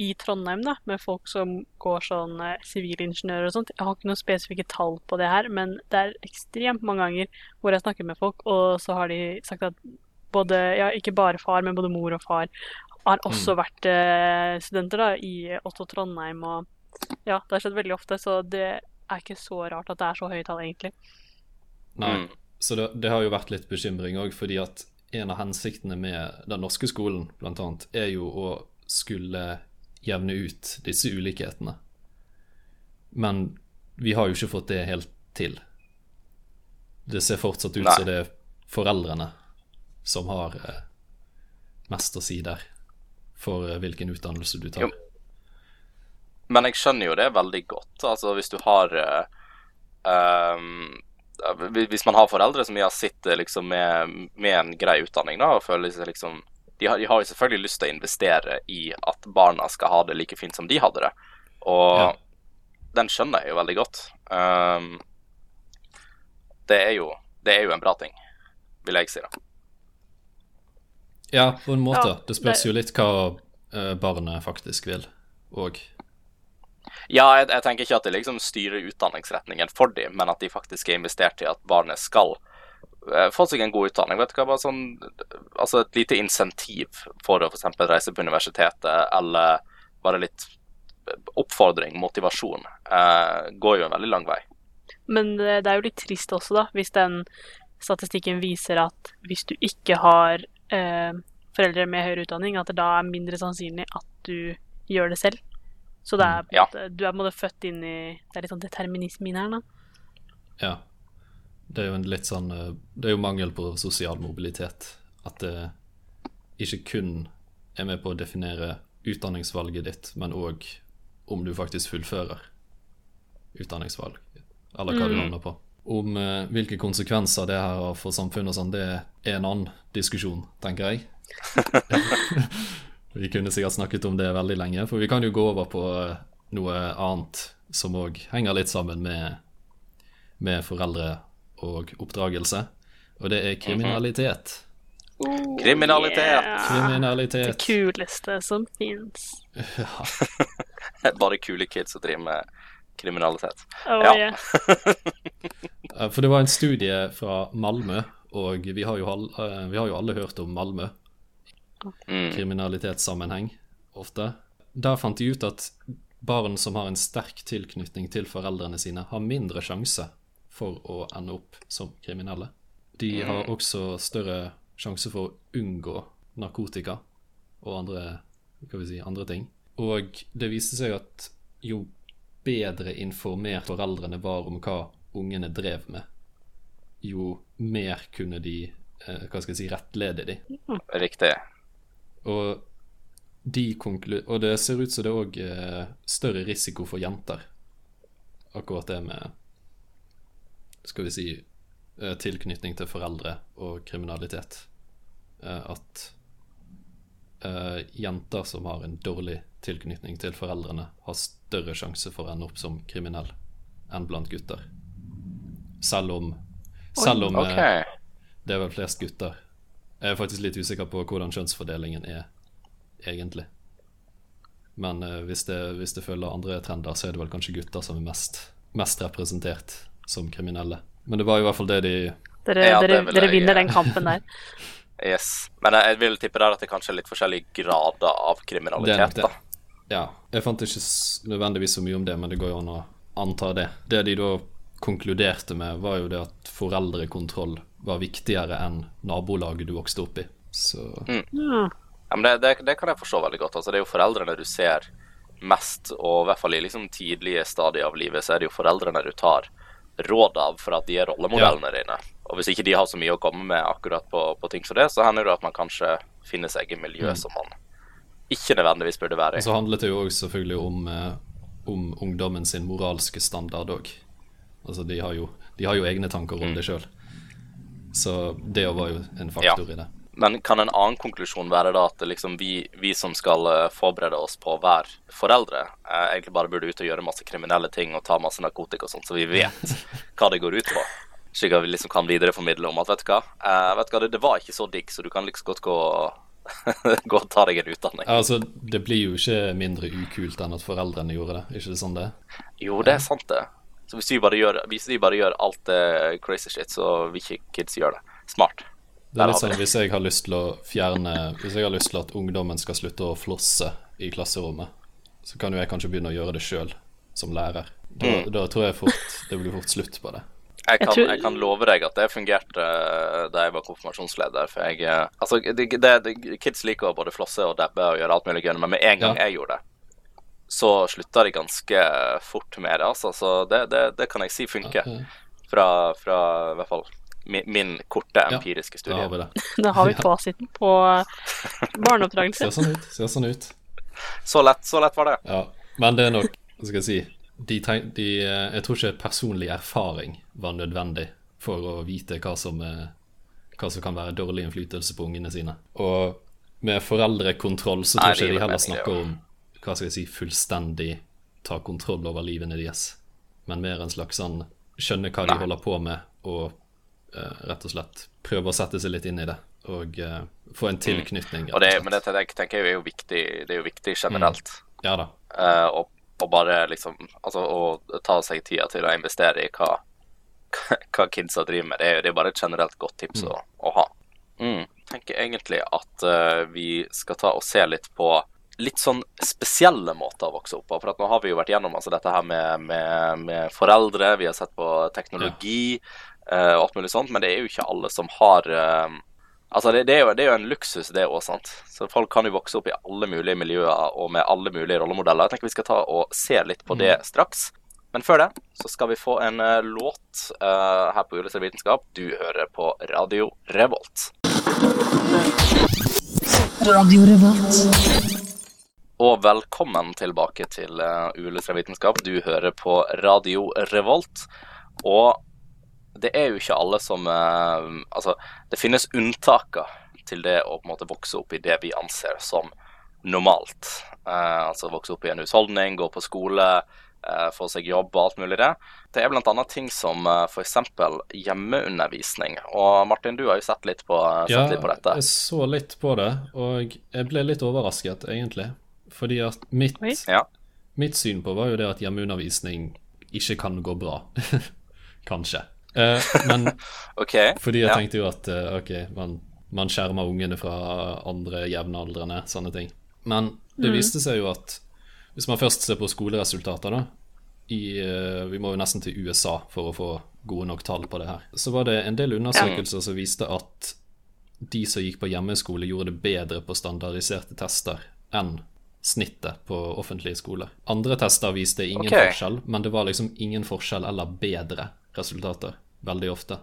i Trondheim, da, med folk som går sånn eh, og sånt. Jeg har ikke noen spesifikke tall på det her, men det er ekstremt mange ganger hvor jeg snakker med folk, og så har de sagt at både, ja, ikke bare far, men både mor og far har også vært eh, studenter da, i Otto Trondheim, og ja, det har skjedd veldig ofte, så det er ikke så rart at det er så høye tall, egentlig. Nei. Mm. Så det, det har jo vært litt bekymring òg, fordi at en av hensiktene med den norske skolen, blant annet, er jo å skulle jevne ut disse ulikhetene. Men vi har jo ikke fått det helt til. Det ser fortsatt ut Nei. som det er foreldrene som har eh, mest å si der for eh, hvilken utdannelse du tar. Jo. Men jeg skjønner jo det veldig godt. Altså hvis du har uh, um, Hvis man har foreldre som har sitter liksom med, med en grei utdanning da, og føler seg liksom de har, de har jo selvfølgelig lyst til å investere i at barna skal ha det like fint som de hadde det. Og Ja. den skjønner jeg jo veldig godt. Um, det, er jo, det er jo en bra ting, vil jeg si. da. Ja, på en måte. Ja, det spørs det- jo litt hva eh, barnet faktisk vil òg. Ja, jeg, jeg tenker ikke at det liksom styrer utdanningsretningen for dem, men at de faktisk er investert i at barnet skal eh, få seg en god utdanning. Vet du hva, bare sånn, altså Et lite insentiv for å f.eks. reise på universitetet, eller bare litt oppfordring, motivasjon, eh, går jo en veldig lang vei. Men eh, det er jo litt trist også, da, hvis den statistikken viser at hvis du ikke har eh, foreldre med høyere utdanning, at det da er mindre sannsynlig at du gjør det selv. Så det er Ja. måte, du er på en måte født inn i Det er litt sånn determinisme inn her, da. Ja. Det er jo en litt sånn eh, Det er jo mangel på sosial mobilitet. At det ikke kun er med på å definere utdanningsvalget ditt, men òg om du faktisk fullfører utdanningsvalg, eller hva du Mm. lander på. Om eh, hvilke konsekvenser det her har for samfunnet og sånn, det er en annen diskusjon, tenker jeg. <laughs> vi kunne sikkert snakket om det veldig lenge, for vi kan jo gå over på eh, noe annet som òg henger litt sammen med med foreldre og oppdragelse, og det er kriminalitet. Oh, Kriminalitet. yeah. Det kuleste som fins. <laughs> <laughs> Bare kule kids som driver med kriminalitet. Oh, Ja. yeah. <laughs> For det var en studie fra Malmö, og vi har jo, all- eh, vi har jo alle hørt om Malmö. Mm. Kriminalitetssammenheng, ofte. Der fant de ut at barn som har en sterk tilknytning til foreldrene sine, har mindre sjanse for å ende opp som kriminelle. De har også større sjanse for å unngå narkotika og andre, hva vi si, andre ting. Og det viste seg at jo bedre informert foreldrene var om hva ungene drev med, jo mer kunne de eh, hva skal jeg si, rettlede de. Riktig. Og, de og det ser ut som det er òg eh, større risiko for jenter. Akkurat det med skal vi si eh, tilknytning til foreldre og kriminalitet. Eh, at eh, jenter som har en dårlig tilknytning til foreldrene, har større sjanse for å ende opp som kriminell enn blant gutter. Selv om, selv om okay. eh, det er vel flest gutter. Jeg er faktisk litt usikker på hvordan kjønnsfordelingen er egentlig. Men uh, hvis, det, hvis det følger andre trender, så er det vel kanskje gutter som er mest, mest representert som kriminelle. Men det var i hvert fall det de Dere, Ja, dere, dere vinner den kampen der. <laughs> Yes. Men jeg, jeg vil tippe der at det kanskje er litt forskjellige grader av Det kriminalitet. det. da. Ja. Jeg fant ikke nødvendigvis så mye om det, men det går jo an å anta det. Det de da konkluderte med, var jo det at foreldrekontroll var viktigere enn nabolaget du vokste opp i. Så Mm. Ja, men det, det, det kan jeg forstå veldig godt. Altså, det er jo foreldrene du ser mest, og i hvert fall i liksom tidlige stadier av livet, så er det jo foreldrene du tar råd av for at de er rollemodellene dine. Og hvis ikke de har så mye å komme med akkurat på, på ting som det, så hender det at man kanskje finner seg i miljø Mm. som man ikke nødvendigvis burde være Og i. så handlet det jo òg selvfølgelig om, eh, om ungdommen sin moralske standard òg. Altså, de har, jo, de har jo egne tanker om det sjøl. Så det var jo en faktor i det. Men kan en annen konklusjon være da at liksom vi, vi som skal eh, forberede oss på å være foreldre, eh, egentlig bare burde ut og gjøre masse kriminelle ting og ta masse narkotika og sånt, så vi vet <laughs> hva det går ut på? Slik at vi liksom kan videreformidle om at vet du hva, uh, vet du hva det, det var ikke så digg, så du kan liksom godt gå, <laughs> gå og ta deg en utdanning. Altså, det blir jo ikke mindre ukult enn at foreldrene gjorde det. Ikke det sånn det? Jo, det er sant, det. Så hvis vi bare gjør, vi bare gjør alt det crazy shit, så vil ikke kids gjøre det. Smart. Det er litt sånn Hvis jeg har lyst til å fjerne Hvis jeg har lyst til at ungdommen skal slutte å flosse i klasserommet, så kan jo jeg kanskje begynne å gjøre det sjøl, som lærer. Da, Mm. da tror jeg fort det blir fort slutt på det. Jeg kan, jeg kan love deg at det fungerte eh, da jeg var konfirmasjonsleder. For jeg eh, Altså, det, det, kids liker å både flosse og dabbe og gjøre alt mulig gøy, men med en gang Ja. jeg gjorde det, så slutta de ganske fort med det, altså. Så det, det, det kan jeg si funker. Fra, fra i hvert fall min, min korte empiriske ja, studie. har vi det. <laughs> Da har vi fasiten på barneoppdragelse. Ser sånn ut. Ser sånn ut. Så lett, så lett var det. Ja, men det er nok Hva skal jeg si de, treng- de, eh, Jeg tror ikke personlig erfaring var nødvendig for å vite hva som, er, hva som kan være dårlig innflytelse på ungene sine. Og med foreldrekontroll så tror jeg ikke de heller snakker om hva skal jeg si, fullstendig ta kontroll over livene deres, men mer en slags sånn skjønne hva de Nei. holder på med, og uh, rett og slett prøve å sette seg litt inn i det, og uh, få en tilknytning. Mm. Og det, men det tenker jeg er jo viktig, det er jo viktig generelt. Ja da. Uh, og, og bare liksom Altså å ta seg tida til å investere i hva, <laughs> hva kidsa driver med. Det er, det er bare et generelt godt tips å, å ha. Mm. tenker egentlig at uh, vi skal ta og se litt på litt sånn spesielle måter å vokse opp på. For at nå har vi jo vært gjennom altså, dette her med, med, med foreldre, vi har sett på teknologi eh, og alt mulig sånt, men det er jo ikke alle som har eh, Altså, det, det, er jo, det er jo en luksus, det òg. Så folk kan jo vokse opp i alle mulige miljøer og med alle mulige rollemodeller. Jeg tenker vi skal ta og se litt på det straks. Men før det så skal vi få en uh, låt uh, her på Illustrert vitenskap. Du hører på Radio Revolt. Radio Revolt. Og velkommen tilbake til uh, Uillustrert vitenskap. Du hører på Radio Revolt. Og det er jo ikke alle som eh, Altså, det finnes unntaker til det å på en måte vokse opp i det vi anser som normalt. Eh, altså vokse opp i en husholdning, gå på skole, eh, få seg jobb og alt mulig det. Det er bl.a. ting som uh, f.eks. hjemmeundervisning. Og Martin, du har jo sett litt på, sett Ja, litt på dette. jeg så litt på det, og jeg ble litt overrasket, egentlig. Fordi at mitt, Ja. mitt syn på var jo det at hjemmeundervisning ikke kan gå bra. <laughs> Kanskje. Eh, men <laughs> okay, fordi jeg ja. tenkte jo at uh, ok, man, man skjermer ungene fra andre jevnaldrende, sånne ting. Men det Mm. viste seg jo at hvis man først ser på skoleresultater, da i, uh, Vi må jo nesten til USA for å få gode nok tall på det her. Så var det en del undersøkelser som viste at de som gikk på hjemmeskole, gjorde det bedre på standardiserte tester enn snittet på offentlige skoler. Andre tester viste ingen okay. forskjell, men det var liksom ingen forskjell eller bedre resultater veldig ofte.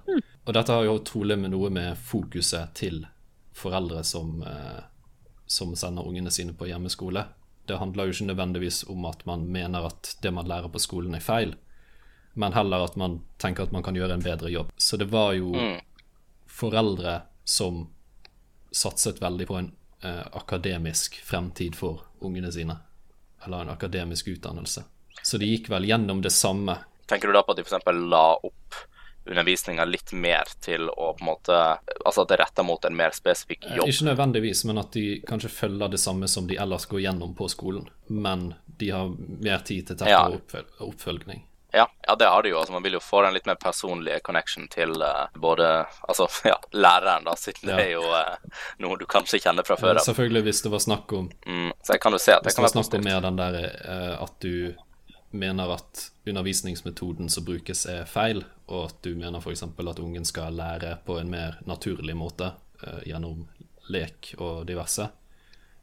Og dette har jo trolig med noe med fokuset til foreldre som, eh, som sender ungene sine på hjemmeskole. Det handler jo ikke nødvendigvis om at man mener at det man lærer på skolen er feil, men heller at man tenker at man kan gjøre en bedre jobb. Så det var jo Mm. foreldre som satset veldig på en eh, akademisk fremtid for ungene sine, eller en akademisk utdannelse. Så de gikk vel gjennom det samme. Tenker du da på at de f.eks. la opp undervisninga litt mer til å på en måte Altså at det retter mot en mer spesifikk Eh, jobb? Ikke nødvendigvis, men at de kanskje følger det samme som de ellers går gjennom på skolen, men de har mer tid til tettere Ja. oppføl oppfølging. Ja, ja, det har de jo. Altså, man vil jo få en litt mer personlig connection til uh, både altså, <laughs> ja, læreren, da, siden det er jo uh, noe du kanskje kjenner fra før av. Selvfølgelig hvis det var snakk om Mm, så jeg kan jo se at det kan være snakk om mer den der uh, at du mener at undervisningsmetoden som brukes, er feil, og at du mener f.eks. at ungen skal lære på en mer naturlig måte eh, gjennom lek og diverse,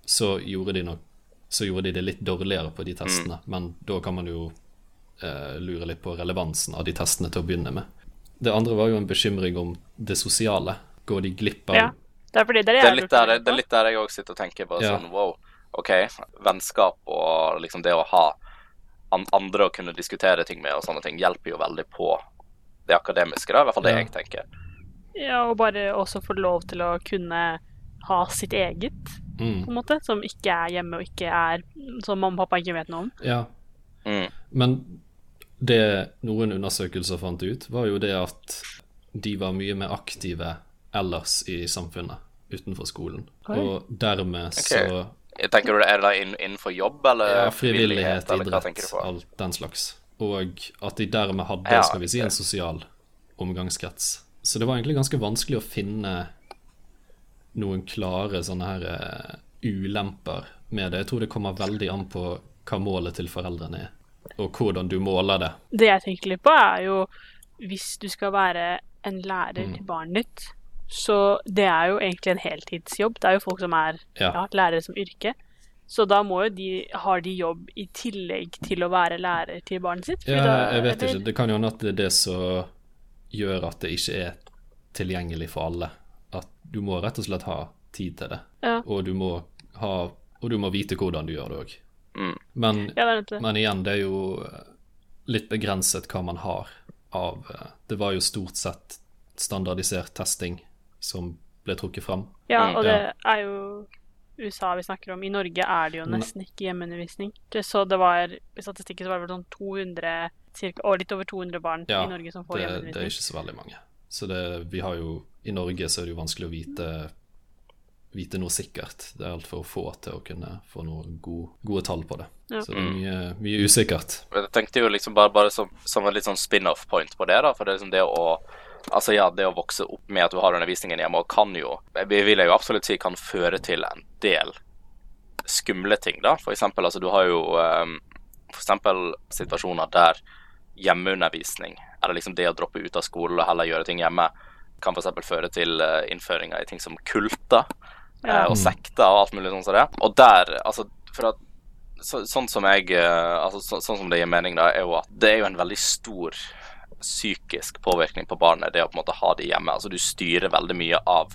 så gjorde de nok så gjorde de det litt dårligere på de testene. Men da kan man jo eh, lure litt på relevansen av de testene til å begynne med. Det andre var jo en bekymring om det sosiale. Går de glipp av Ja. Det er fordi det er det Det er litt der, det er litt der jeg òg sitter og tenker bare Ja. Sånn, wow, OK, vennskap og liksom det å ha andre å kunne diskutere ting med og sånne ting, hjelper jo veldig på det akademiske. da, I hvert fall det Ja. jeg tenker. Ja, og bare også få lov til å kunne ha sitt eget, Mm. på en måte. Som ikke er hjemme, og ikke er Som mamma og pappa ikke vet noe om. Ja. Mm. Men det noen undersøkelser fant ut, var jo det at de var mye mer aktive ellers i samfunnet utenfor skolen. Oi. Og dermed så Jeg tenker du det Er det innenfor jobb eller ja, frivillighet, eller idrett, alt den slags. Og at de dermed hadde, Ja, skal vi si, en sosial omgangskrets. Så det var egentlig ganske vanskelig å finne noen klare sånne her eh, ulemper med det. Jeg tror det kommer veldig an på hva målet til foreldrene er, og hvordan du måler det. Det jeg tenker litt på, er jo hvis du skal være en lærer Mm. til barnet ditt, så det er jo egentlig en heltidsjobb. Det er jo folk som er Ja. ja, lærere som yrke. Så da må jo de, har de jobb i tillegg til å være lærer til barnet sitt. Ja, da- jeg vet eller- ikke. Det kan jo hende at det er det som gjør at det ikke er tilgjengelig for alle. At du må rett og slett ha tid til det. Ja. Og, du må ha, og du må vite hvordan du gjør det òg. Mm. Men, er men igjen, det er jo eh, litt begrenset hva man har av eh, Det var jo stort sett standardisert testing som ble trukket fram. Ja, Mm. og det er jo USA vi snakker om. I Norge er det jo nesten ikke hjemmeundervisning. Så det var, I statistikken så var det vel sånn 200 cirka, og litt over 200 barn Ja, i Norge som får det, det er ikke så veldig mange. Så det, vi har jo I Norge så er det jo vanskelig å vite, vite noe sikkert. Det er altfor få til å kunne få noen gode, gode tall på det. Ja. Så det er mye, mye usikkert. Jeg tenkte jo liksom bare, bare som, som en litt sånn spin-off point på det, da. For det er liksom det å Altså ja, det å vokse opp med at du har undervisningen hjemme, og kan jo Jeg vil jo absolutt si kan føre til en del skumle ting, da. For eksempel, altså du har jo um, for eksempel situasjoner der hjemmeundervisning, eller liksom det å droppe ut av skolen og heller gjøre ting hjemme, kan f.eks. føre til uh, innføringer i ting som kulter Ja. eh, og sekter og alt mulig sånn som det. Og der, altså for at så, sånn som jeg eh, altså, så, Sånn som det gir mening, da, er jo at det er jo en veldig stor psykisk påvirkning på barnet, det å på en måte ha det hjemme. Altså du styrer veldig mye av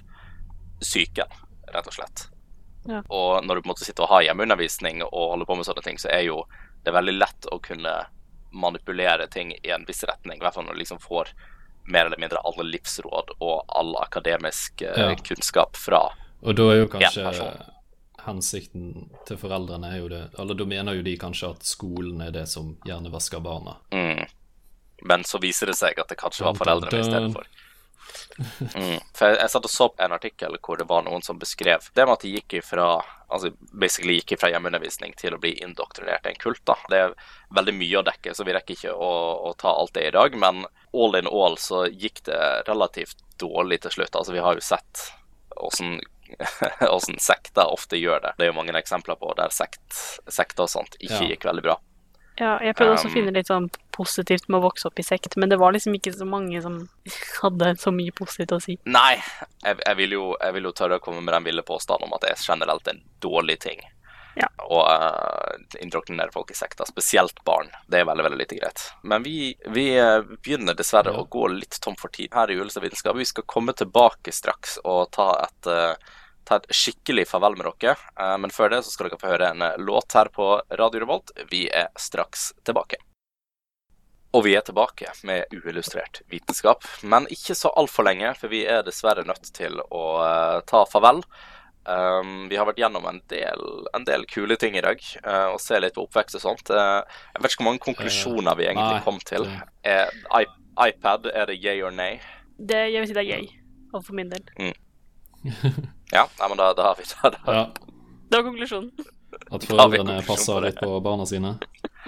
psyken, rett og slett. Ja. Og når du på en måte sitter og har hjemmeundervisning og holder på med sånne ting, så er jo det veldig lett å kunne manipulere ting i en viss retning. I hvert fall når du liksom får mer eller mindre alle livsråd og all akademisk eh, Ja. kunnskap fra Og da er jo kanskje ja, hensikten til foreldrene er jo det Eller da mener jo de kanskje at skolen er det som gjerne vasker barna. Mm. Men så viser det seg at det kanskje var foreldrene i stedet for. Mm. For jeg, jeg satt og så på en artikkel hvor det var noen som beskrev det med at de gikk ifra altså basically gikk ifra hjemmeundervisning til å bli indoktrinert i en kult. da. Det er veldig mye å dekke, så vi rekker ikke å, å ta alt det i dag. Men all in all så gikk det relativt dårlig til slutt. Altså Vi har jo sett åssen <laughs> åssen sekter ofte gjør det. Det er jo mange eksempler på der sekt, sekter og sånt ikke Ja. gikk veldig bra. Ja, jeg prøvde også Um, å finne litt sånn positivt med å vokse opp i sekt, men det var liksom ikke så mange som <laughs> hadde så mye positivt å si. Nei, jeg, jeg, vil jo, jeg vil jo tørre å komme med den ville påstanden om at det er generelt en dårlig ting Ja. Og uh, indoktrinere folk i sekta, spesielt barn. Det er veldig veldig lite greit. Men vi, vi eh, begynner dessverre å gå litt tom for tid her i Julestadvitenskap. Vi skal komme tilbake straks og ta et, uh, ta et skikkelig farvel med dere. Uh, men før det så skal dere få høre en låt her på Radio Revolt. Vi er straks tilbake. Og vi er tilbake med uillustrert vitenskap, men ikke så altfor lenge, for vi er dessverre nødt til å ta farvel. Um, vi har vært gjennom en del, en del kule ting i dag, uh, og ser litt på oppvekst og sånt. Uh, jeg vet ikke hvor mange konklusjoner vi egentlig nei, kom til. Er, I, iPad, er det yay or nay? Det, jeg vil si det er yay, for min del. Mm. <laughs> Ja, nei, men da, da har vi <laughs> da, da. Ja, Det var konklusjonen. At foreldrene passer litt på barna sine.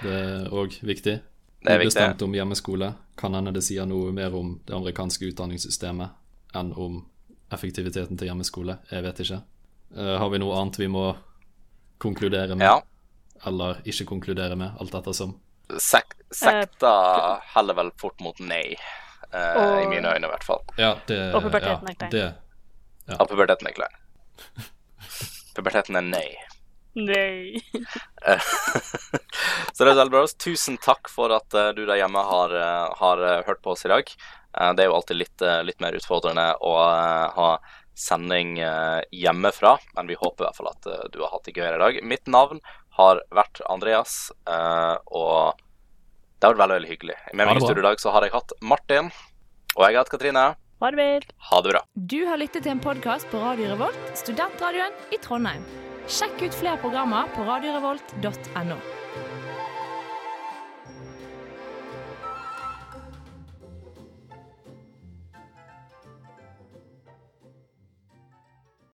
Det er òg viktig. Det er viktig. Ubestemt om hjemmeskole. Kan hende det sier noe mer om det amerikanske utdanningssystemet enn om effektiviteten til hjemmeskole. Jeg vet ikke. Eh, har vi noe annet vi må konkludere med? Ja. Eller ikke konkludere med, alt ettersom? Sek sekta heller vel fort mot nei, eh, i mine øyne i hvert fall. Ja, det Og puberteten er ja, klein. Det, Ja, puberteten er klein. <laughs> Puberteten er nei. Nei. <laughs> Så det er veldig bra. Tusen takk for at du der hjemme har, har hørt på oss i dag. Eh, det er jo alltid litt, litt mer utfordrende å ha sending eh, hjemmefra, men vi håper i hvert fall at eh, du har hatt det gøyere i dag. Mitt navn har vært Andreas, eh, og det har vært veldig, veldig hyggelig. Med meg i min studio i dag så har jeg hatt Martin, og jeg har hatt Katrine. Farvel. Ha det bra. Du har lyttet til en podkast på Radio Revolt, studentradioen i Trondheim. Sjekk ut flere programmer på radiorevolt.no.